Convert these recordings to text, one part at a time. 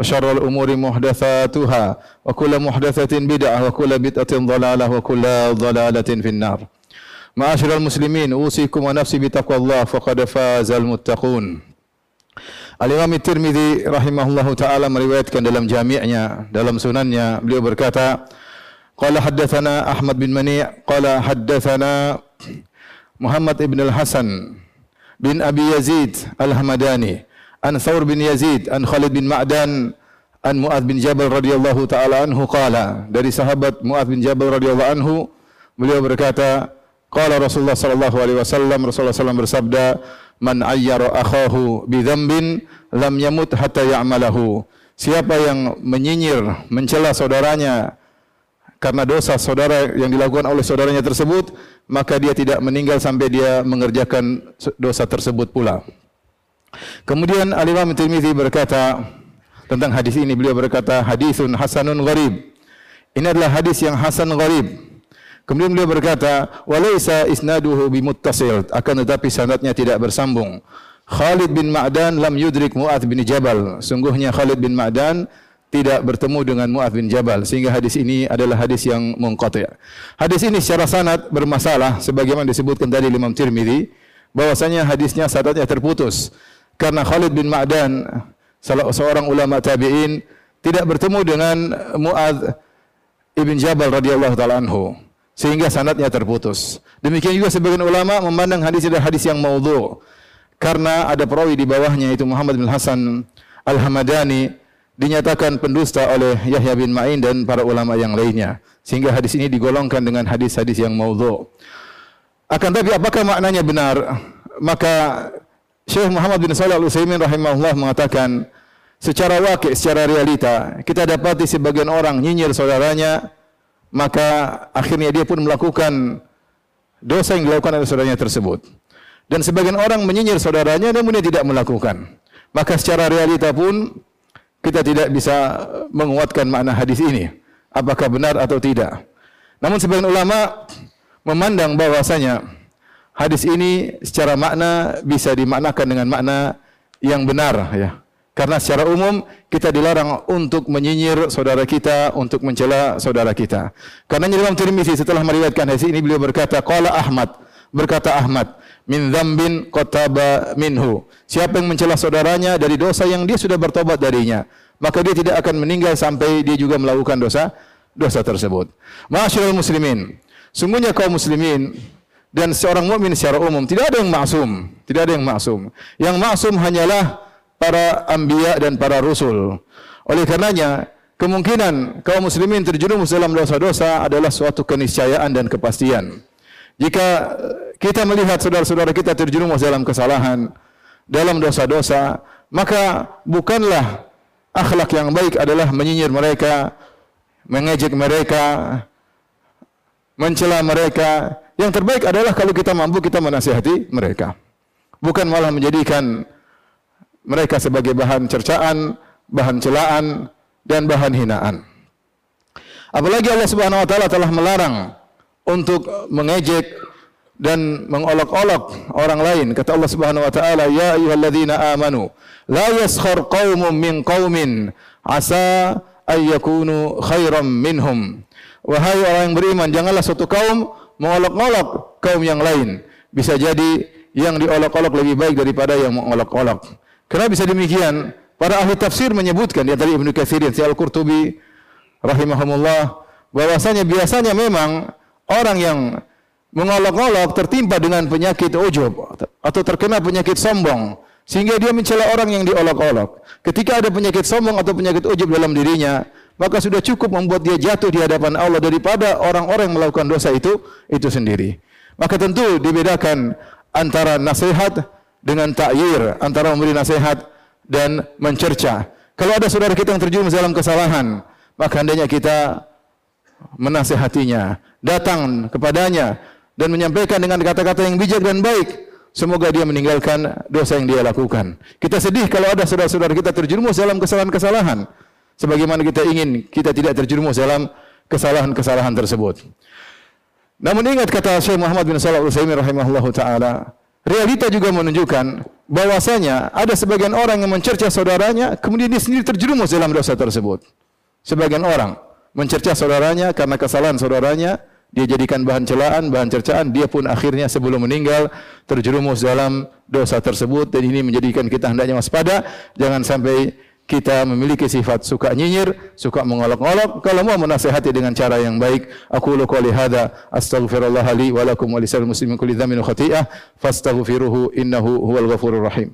وشر الأمور محدثاتها وكل محدثة بدعة وكل بدعة ضلالة وكل ضلالة في النار معاشر المسلمين أوصيكم ونفسي بتقوى الله فقد فاز المتقون Al-Imam Tirmidzi rahimahullahu taala meriwayatkan dalam jami'nya, dalam sunannya, beliau berkata, qala haddatsana Ahmad bin Mani' qala haddatsana Muhammad ibn al-Hasan bin Abi Yazid al-Hamadani an Thawr bin Yazid an Khalid bin Ma'dan an Mu'adz bin Jabal radhiyallahu taala anhu qala. Dari sahabat Mu'adz bin Jabal radhiyallahu anhu beliau berkata qala Rasulullah sallallahu alaihi wasallam Rasulullah sallallahu bersabda man ayyara akhahu bi dzambin lam yamut hatta ya'malahu. Siapa yang menyinyir mencela saudaranya karena dosa saudara yang dilakukan oleh saudaranya tersebut maka dia tidak meninggal sampai dia mengerjakan dosa tersebut pula. Kemudian Al-Imam Tirmizi berkata tentang hadis ini beliau berkata hadisun hasanun gharib. Ini adalah hadis yang hasan gharib. Kemudian beliau berkata walaisa isnaduhu bimuttasil akan tetapi sanadnya tidak bersambung. Khalid bin Ma'dan lam yudrik Mu'adz bin Jabal. Sungguhnya Khalid bin Ma'dan tidak bertemu dengan Mu'adz bin Jabal sehingga hadis ini adalah hadis yang munqati'. Hadis ini secara sanad bermasalah sebagaimana disebutkan tadi Imam Tirmizi bahwasanya hadisnya sanadnya terputus karena Khalid bin Ma'dan salah seorang ulama tabi'in tidak bertemu dengan Mu'adz ibn Jabal radhiyallahu taala anhu sehingga sanadnya terputus. Demikian juga sebagian ulama memandang hadis adalah hadis yang maudhu karena ada perawi di bawahnya itu Muhammad bin Hasan Al-Hamadani dinyatakan pendusta oleh Yahya bin Ma'in dan para ulama yang lainnya sehingga hadis ini digolongkan dengan hadis-hadis yang maudhu. Akan tapi apakah maknanya benar? Maka Syekh Muhammad bin Shalih Al-Utsaimin rahimahullah mengatakan secara wakil, secara realita kita dapati sebagian orang nyinyir saudaranya maka akhirnya dia pun melakukan dosa yang dilakukan oleh saudaranya tersebut. Dan sebagian orang menyinyir saudaranya namun dia tidak melakukan. Maka secara realita pun kita tidak bisa menguatkan makna hadis ini. Apakah benar atau tidak. Namun sebagian ulama memandang bahwasanya hadis ini secara makna bisa dimaknakan dengan makna yang benar ya. Karena secara umum kita dilarang untuk menyinyir saudara kita, untuk mencela saudara kita. Karena Imam Tirmizi setelah meriwayatkan hadis ini beliau berkata qala Ahmad, berkata Ahmad, min dzambin qataba minhu. Siapa yang mencela saudaranya dari dosa yang dia sudah bertobat darinya, maka dia tidak akan meninggal sampai dia juga melakukan dosa dosa tersebut. Masyaallah muslimin, sungguhnya kaum muslimin dan seorang mukmin secara umum tidak ada yang maksum, tidak ada yang maksum. Yang maksum hanyalah para anbiya dan para rasul. Oleh karenanya, kemungkinan kaum muslimin terjerumus dalam dosa-dosa adalah suatu keniscayaan dan kepastian. Jika kita melihat saudara-saudara kita terjerumus dalam kesalahan, dalam dosa-dosa, maka bukanlah akhlak yang baik adalah menyinyir mereka, mengejek mereka, mencela mereka, yang terbaik adalah kalau kita mampu kita menasihati mereka. Bukan malah menjadikan mereka sebagai bahan cercaan, bahan celaan dan bahan hinaan. Apalagi Allah Subhanahu wa taala telah melarang untuk mengejek dan mengolok-olok orang lain. Kata Allah Subhanahu wa taala, "Ya ayyuhalladzina amanu, la yaskhar qaumun min qaumin asa ay yakunu khairam minhum." Wahai orang yang beriman, janganlah suatu kaum mengolok-olok kaum yang lain. Bisa jadi yang diolok-olok lebih baik daripada yang mengolok-olok. Kenapa bisa demikian? Para ahli tafsir menyebutkan di antara Ibnu Katsir dan Al-Qurtubi rahimahumullah bahwasanya biasanya memang orang yang mengolok-olok tertimpa dengan penyakit ujub atau terkena penyakit sombong sehingga dia mencela orang yang diolok-olok. Ketika ada penyakit sombong atau penyakit ujub dalam dirinya, maka sudah cukup membuat dia jatuh di hadapan Allah daripada orang-orang yang melakukan dosa itu itu sendiri. Maka tentu dibedakan antara nasihat dengan takyir, antara memberi nasihat dan mencerca. Kalau ada saudara kita yang terjerumus dalam kesalahan, maka hendaknya kita menasehatinya, datang kepadanya dan menyampaikan dengan kata-kata yang bijak dan baik. Semoga dia meninggalkan dosa yang dia lakukan. Kita sedih kalau ada saudara-saudara kita terjerumus dalam kesalahan-kesalahan. Sebagaimana kita ingin kita tidak terjerumus dalam kesalahan-kesalahan tersebut. Namun ingat kata Syekh Muhammad bin Shalih Al-Utsaimin rahimahullahu taala, realita juga menunjukkan bahwasanya ada sebagian orang yang mencerca saudaranya, kemudian dia sendiri terjerumus dalam dosa tersebut. Sebagian orang mencerca saudaranya karena kesalahan saudaranya, dia jadikan bahan celaan, bahan cercaan, dia pun akhirnya sebelum meninggal terjerumus dalam dosa tersebut dan ini menjadikan kita hendaknya waspada, jangan sampai kita memiliki sifat suka nyinyir, suka mengolok-olok. Kalau mau menasihati dengan cara yang baik, aku lu qouli hadza astaghfirullah li wa lakum muslimin kulli dhanbin khati'ah fastaghfiruhu innahu huwal ghafurur rahim.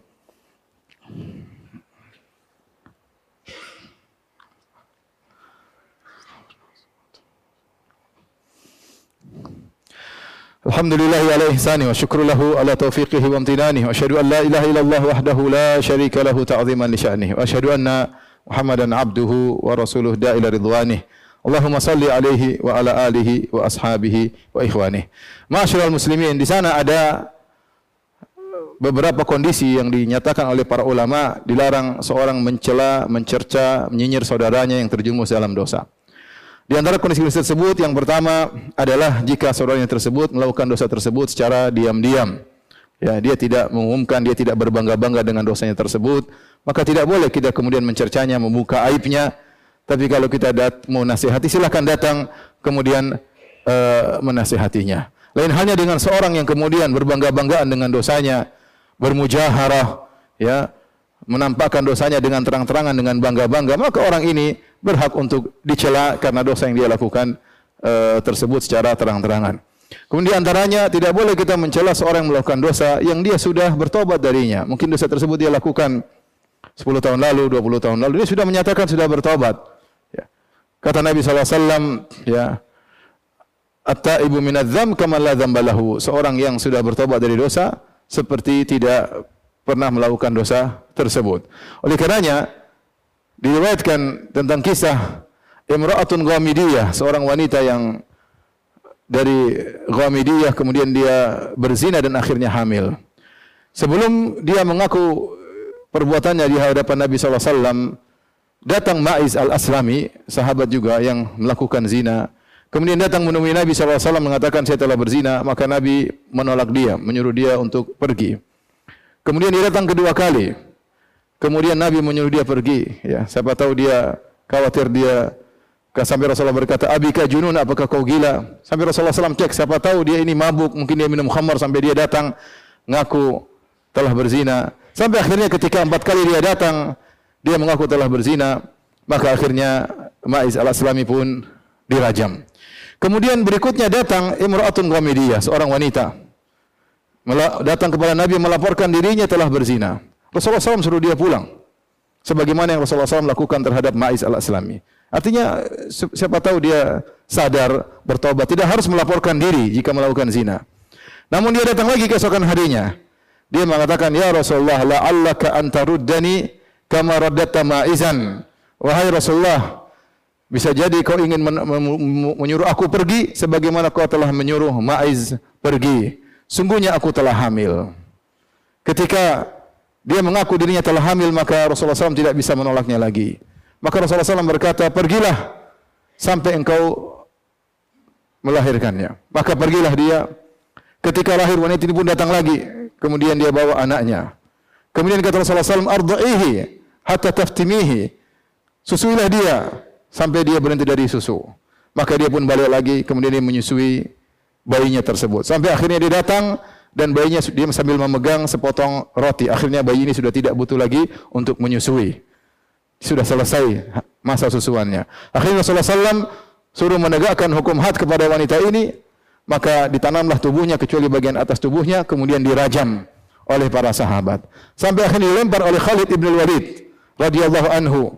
Alhamdulillahi ala ala taufiqihi wa amtinani wa syahadu an la la syarika lahu ta'ziman li sya'nihi Muhammadan abduhu wa rasuluh da'ila ridwanih alaihi wa ala alihi wa ashabihi wa Masyurul muslimin di sana ada beberapa kondisi yang dinyatakan oleh para ulama dilarang seorang mencela, mencerca, menyinyir saudaranya yang terjumus dalam dosa. Di antara kondisi tersebut yang pertama adalah jika saudaranya tersebut melakukan dosa tersebut secara diam-diam. Ya, dia tidak mengumumkan, dia tidak berbangga-bangga dengan dosanya tersebut, maka tidak boleh kita kemudian mencercanya, membuka aibnya. Tapi kalau kita dat mau nasihati, silakan datang kemudian uh, menasihatinya. Lain halnya dengan seorang yang kemudian berbangga-banggaan dengan dosanya, bermujaharah, ya, menampakkan dosanya dengan terang-terangan dengan bangga-bangga, maka orang ini berhak untuk dicela karena dosa yang dia lakukan e, tersebut secara terang-terangan. Kemudian antaranya tidak boleh kita mencela seorang yang melakukan dosa yang dia sudah bertobat darinya. Mungkin dosa tersebut dia lakukan 10 tahun lalu, 20 tahun lalu, dia sudah menyatakan sudah bertobat. Ya. Kata Nabi SAW, ya, At-taibu minadzam kama la dzambalahu. Seorang yang sudah bertobat dari dosa seperti tidak pernah melakukan dosa tersebut. Oleh karenanya diriwayatkan tentang kisah Imra'atun Ghamidiyah, seorang wanita yang dari Ghamidiyah kemudian dia berzina dan akhirnya hamil. Sebelum dia mengaku perbuatannya di hadapan Nabi SAW, datang Ma'iz al-Aslami, sahabat juga yang melakukan zina. Kemudian datang menemui Nabi SAW mengatakan saya telah berzina, maka Nabi menolak dia, menyuruh dia untuk pergi. Kemudian dia datang kedua kali. Kemudian Nabi menyuruh dia pergi. Ya, siapa tahu dia khawatir dia sampai Rasulullah berkata, "Abika junun, apakah kau gila?" Sampai Rasulullah SAW cek, siapa tahu dia ini mabuk, mungkin dia minum khamar sampai dia datang ngaku telah berzina. Sampai akhirnya ketika empat kali dia datang, dia mengaku telah berzina, maka akhirnya Ma'iz al-Aslami pun dirajam. Kemudian berikutnya datang Imra'atun Ghamidiyah, seorang wanita datang kepada Nabi melaporkan dirinya telah berzina. Rasulullah SAW suruh dia pulang. Sebagaimana yang Rasulullah SAW lakukan terhadap Ma'iz al-Aslami. Artinya siapa tahu dia sadar bertobat. Tidak harus melaporkan diri jika melakukan zina. Namun dia datang lagi keesokan harinya. Dia mengatakan, Ya Rasulullah, la'allaka antaruddani kama raddatta ma'izan. Wahai Rasulullah, bisa jadi kau ingin menyuruh aku pergi sebagaimana kau telah menyuruh Ma'iz pergi. Sungguhnya aku telah hamil. Ketika dia mengaku dirinya telah hamil, maka Rasulullah SAW tidak bisa menolaknya lagi. Maka Rasulullah SAW berkata, pergilah sampai engkau melahirkannya. Maka pergilah dia. Ketika lahir wanita ini pun datang lagi. Kemudian dia bawa anaknya. Kemudian kata Rasulullah SAW, arda'ihi hatta taftimihi. Susuilah dia sampai dia berhenti dari susu. Maka dia pun balik lagi, kemudian dia menyusui bayinya tersebut. Sampai akhirnya dia datang dan bayinya dia sambil memegang sepotong roti. Akhirnya bayi ini sudah tidak butuh lagi untuk menyusui. Sudah selesai masa susuannya. Akhirnya Rasulullah SAW suruh menegakkan hukum had kepada wanita ini. Maka ditanamlah tubuhnya kecuali bagian atas tubuhnya. Kemudian dirajam oleh para sahabat. Sampai akhirnya dilempar oleh Khalid ibn Walid radhiyallahu anhu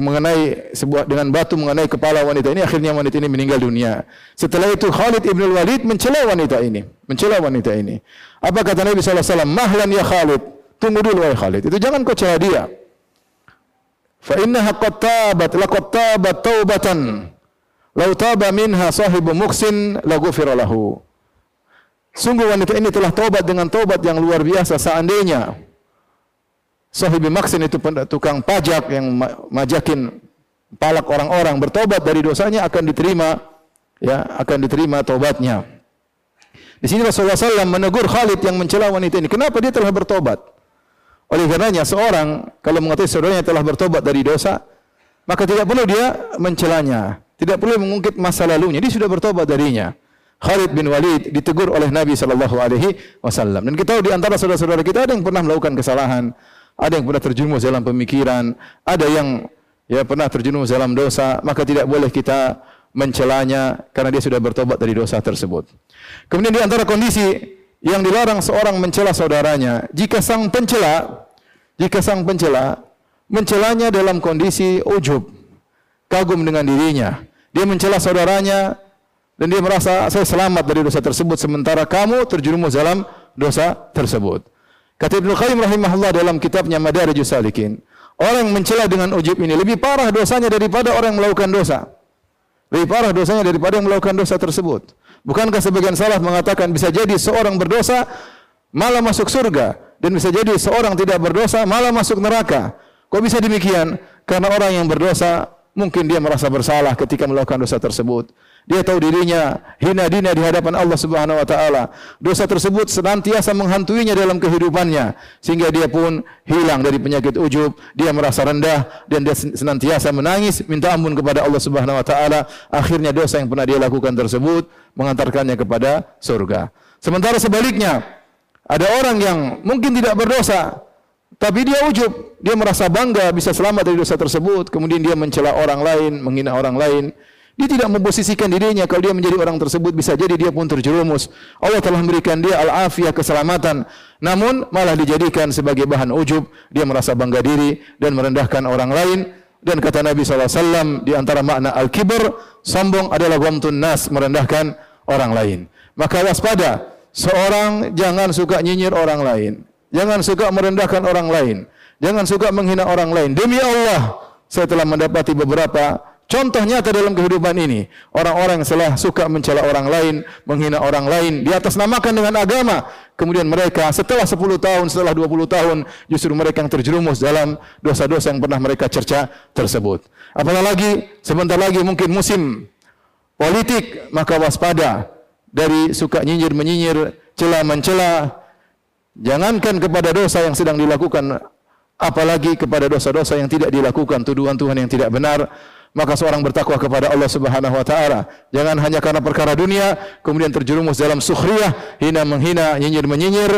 mengenai sebuah dengan batu mengenai kepala wanita ini akhirnya wanita ini meninggal dunia. Setelah itu Khalid ibn Walid mencela wanita ini, mencela wanita ini. Apa kata Nabi SAW? Mahlan ya Khalid, tunggu dulu wahai Khalid. Itu jangan kau cela dia. Fa innaha qad tabat laqad tabat taubatan law taba minha sahibu muksin laghufira lahu. Sungguh wanita ini telah taubat dengan taubat yang luar biasa seandainya sahibi maksin itu tukang pajak yang majakin palak orang-orang bertobat dari dosanya akan diterima ya akan diterima taubatnya. Di sini Rasulullah SAW menegur Khalid yang mencela wanita ini. Kenapa dia telah bertobat? Oleh karenanya seorang kalau mengetahui saudaranya telah bertobat dari dosa, maka tidak perlu dia mencelanya, tidak perlu mengungkit masa lalunya. Dia sudah bertobat darinya. Khalid bin Walid ditegur oleh Nabi sallallahu alaihi wasallam. Dan kita tahu di antara saudara-saudara kita ada yang pernah melakukan kesalahan, ada yang pernah terjerumus dalam pemikiran, ada yang ya pernah terjerumus dalam dosa, maka tidak boleh kita mencelanya karena dia sudah bertobat dari dosa tersebut. Kemudian di antara kondisi yang dilarang seorang mencela saudaranya, jika sang pencela, jika sang pencela mencelanya dalam kondisi ujub, kagum dengan dirinya, dia mencela saudaranya dan dia merasa saya selamat dari dosa tersebut sementara kamu terjerumus dalam dosa tersebut. Kata Ibnu Qayyim rahimahullah dalam kitabnya Madarijus Salikin, orang mencela dengan ujub ini lebih parah dosanya daripada orang yang melakukan dosa. Lebih parah dosanya daripada yang melakukan dosa tersebut. Bukankah sebagian salah mengatakan bisa jadi seorang berdosa malah masuk surga dan bisa jadi seorang tidak berdosa malah masuk neraka. Kok bisa demikian? Karena orang yang berdosa mungkin dia merasa bersalah ketika melakukan dosa tersebut. Dia tahu dirinya hina dina di hadapan Allah Subhanahu wa taala. Dosa tersebut senantiasa menghantuinya dalam kehidupannya sehingga dia pun hilang dari penyakit ujub, dia merasa rendah dan dia senantiasa menangis minta ampun kepada Allah Subhanahu wa taala. Akhirnya dosa yang pernah dia lakukan tersebut mengantarkannya kepada surga. Sementara sebaliknya, ada orang yang mungkin tidak berdosa, tapi dia ujub, dia merasa bangga bisa selamat dari dosa tersebut, kemudian dia mencela orang lain, menghina orang lain. Dia tidak memposisikan dirinya kalau dia menjadi orang tersebut bisa jadi dia pun terjerumus. Allah telah memberikan dia al-afiyah keselamatan. Namun malah dijadikan sebagai bahan ujub. Dia merasa bangga diri dan merendahkan orang lain. Dan kata Nabi SAW di antara makna al-kibr, sombong adalah ghamtun nas, merendahkan orang lain. Maka waspada, seorang jangan suka nyinyir orang lain. Jangan suka merendahkan orang lain. Jangan suka menghina orang lain. Demi Allah, saya telah mendapati beberapa Contoh nyata dalam kehidupan ini, orang-orang yang salah suka mencela orang lain, menghina orang lain, di atas namakan dengan agama. Kemudian mereka setelah 10 tahun, setelah 20 tahun, justru mereka yang terjerumus dalam dosa-dosa yang pernah mereka cerca tersebut. Apalagi sebentar lagi mungkin musim politik, maka waspada dari suka nyinyir menyinyir, cela mencela. Jangankan kepada dosa yang sedang dilakukan, apalagi kepada dosa-dosa yang tidak dilakukan, tuduhan Tuhan yang tidak benar maka seorang bertakwa kepada Allah Subhanahu wa taala. Jangan hanya karena perkara dunia kemudian terjerumus dalam sukhriyah, hina menghina, nyinyir menyinyir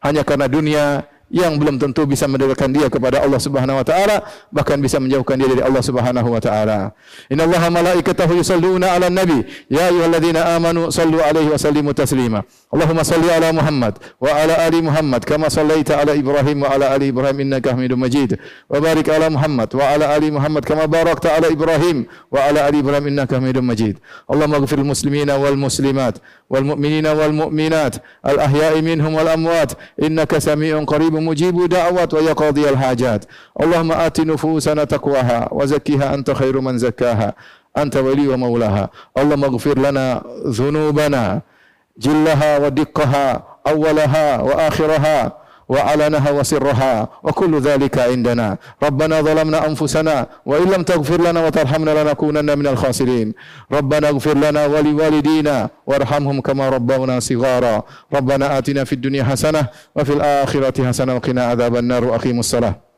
hanya karena dunia yang belum tentu bisa mendekatkan dia kepada Allah Subhanahu wa taala bahkan bisa menjauhkan dia dari Allah Subhanahu wa taala. Innallaha malaikatahu yusalluna 'alan nabi ya ayyuhalladzina amanu sallu 'alaihi wa sallimu taslima. Allahumma salli ala Muhammad wa ala ali Muhammad kama sallaita ala Ibrahim wa ala ali Ibrahim innaka Hamidum Majid. Wa barik ala Muhammad wa ala ali Muhammad kama barakta ala Ibrahim wa ala ali Ibrahim innaka Hamidum Majid. Allahumma ighfir muslimina wal muslimat wal mu'minina wal mu'minat al ahya'i minhum wal amwat innaka samii'un mujibu da'wat wa yaqadhiyal hajat. Allahumma ati nufusana taqwaha wa zakkiha anta khairu man zakkaha. Anta wali wa maulaha. Allahumma ighfir lana dhunubana jillaha wa diqqaha awwalaha wa akhiraha وعلنها وسرها وكل ذلك عندنا. ربنا ظلمنا أنفسنا وإن لم تغفر لنا وترحمنا لنكونن من الخاسرين. ربنا اغفر لنا ولوالدينا وارحمهم كما ربونا صغارا. ربنا آتنا في الدنيا حسنة وفي الآخرة حسنة وقنا عذاب النار. وأقيموا الصلاة.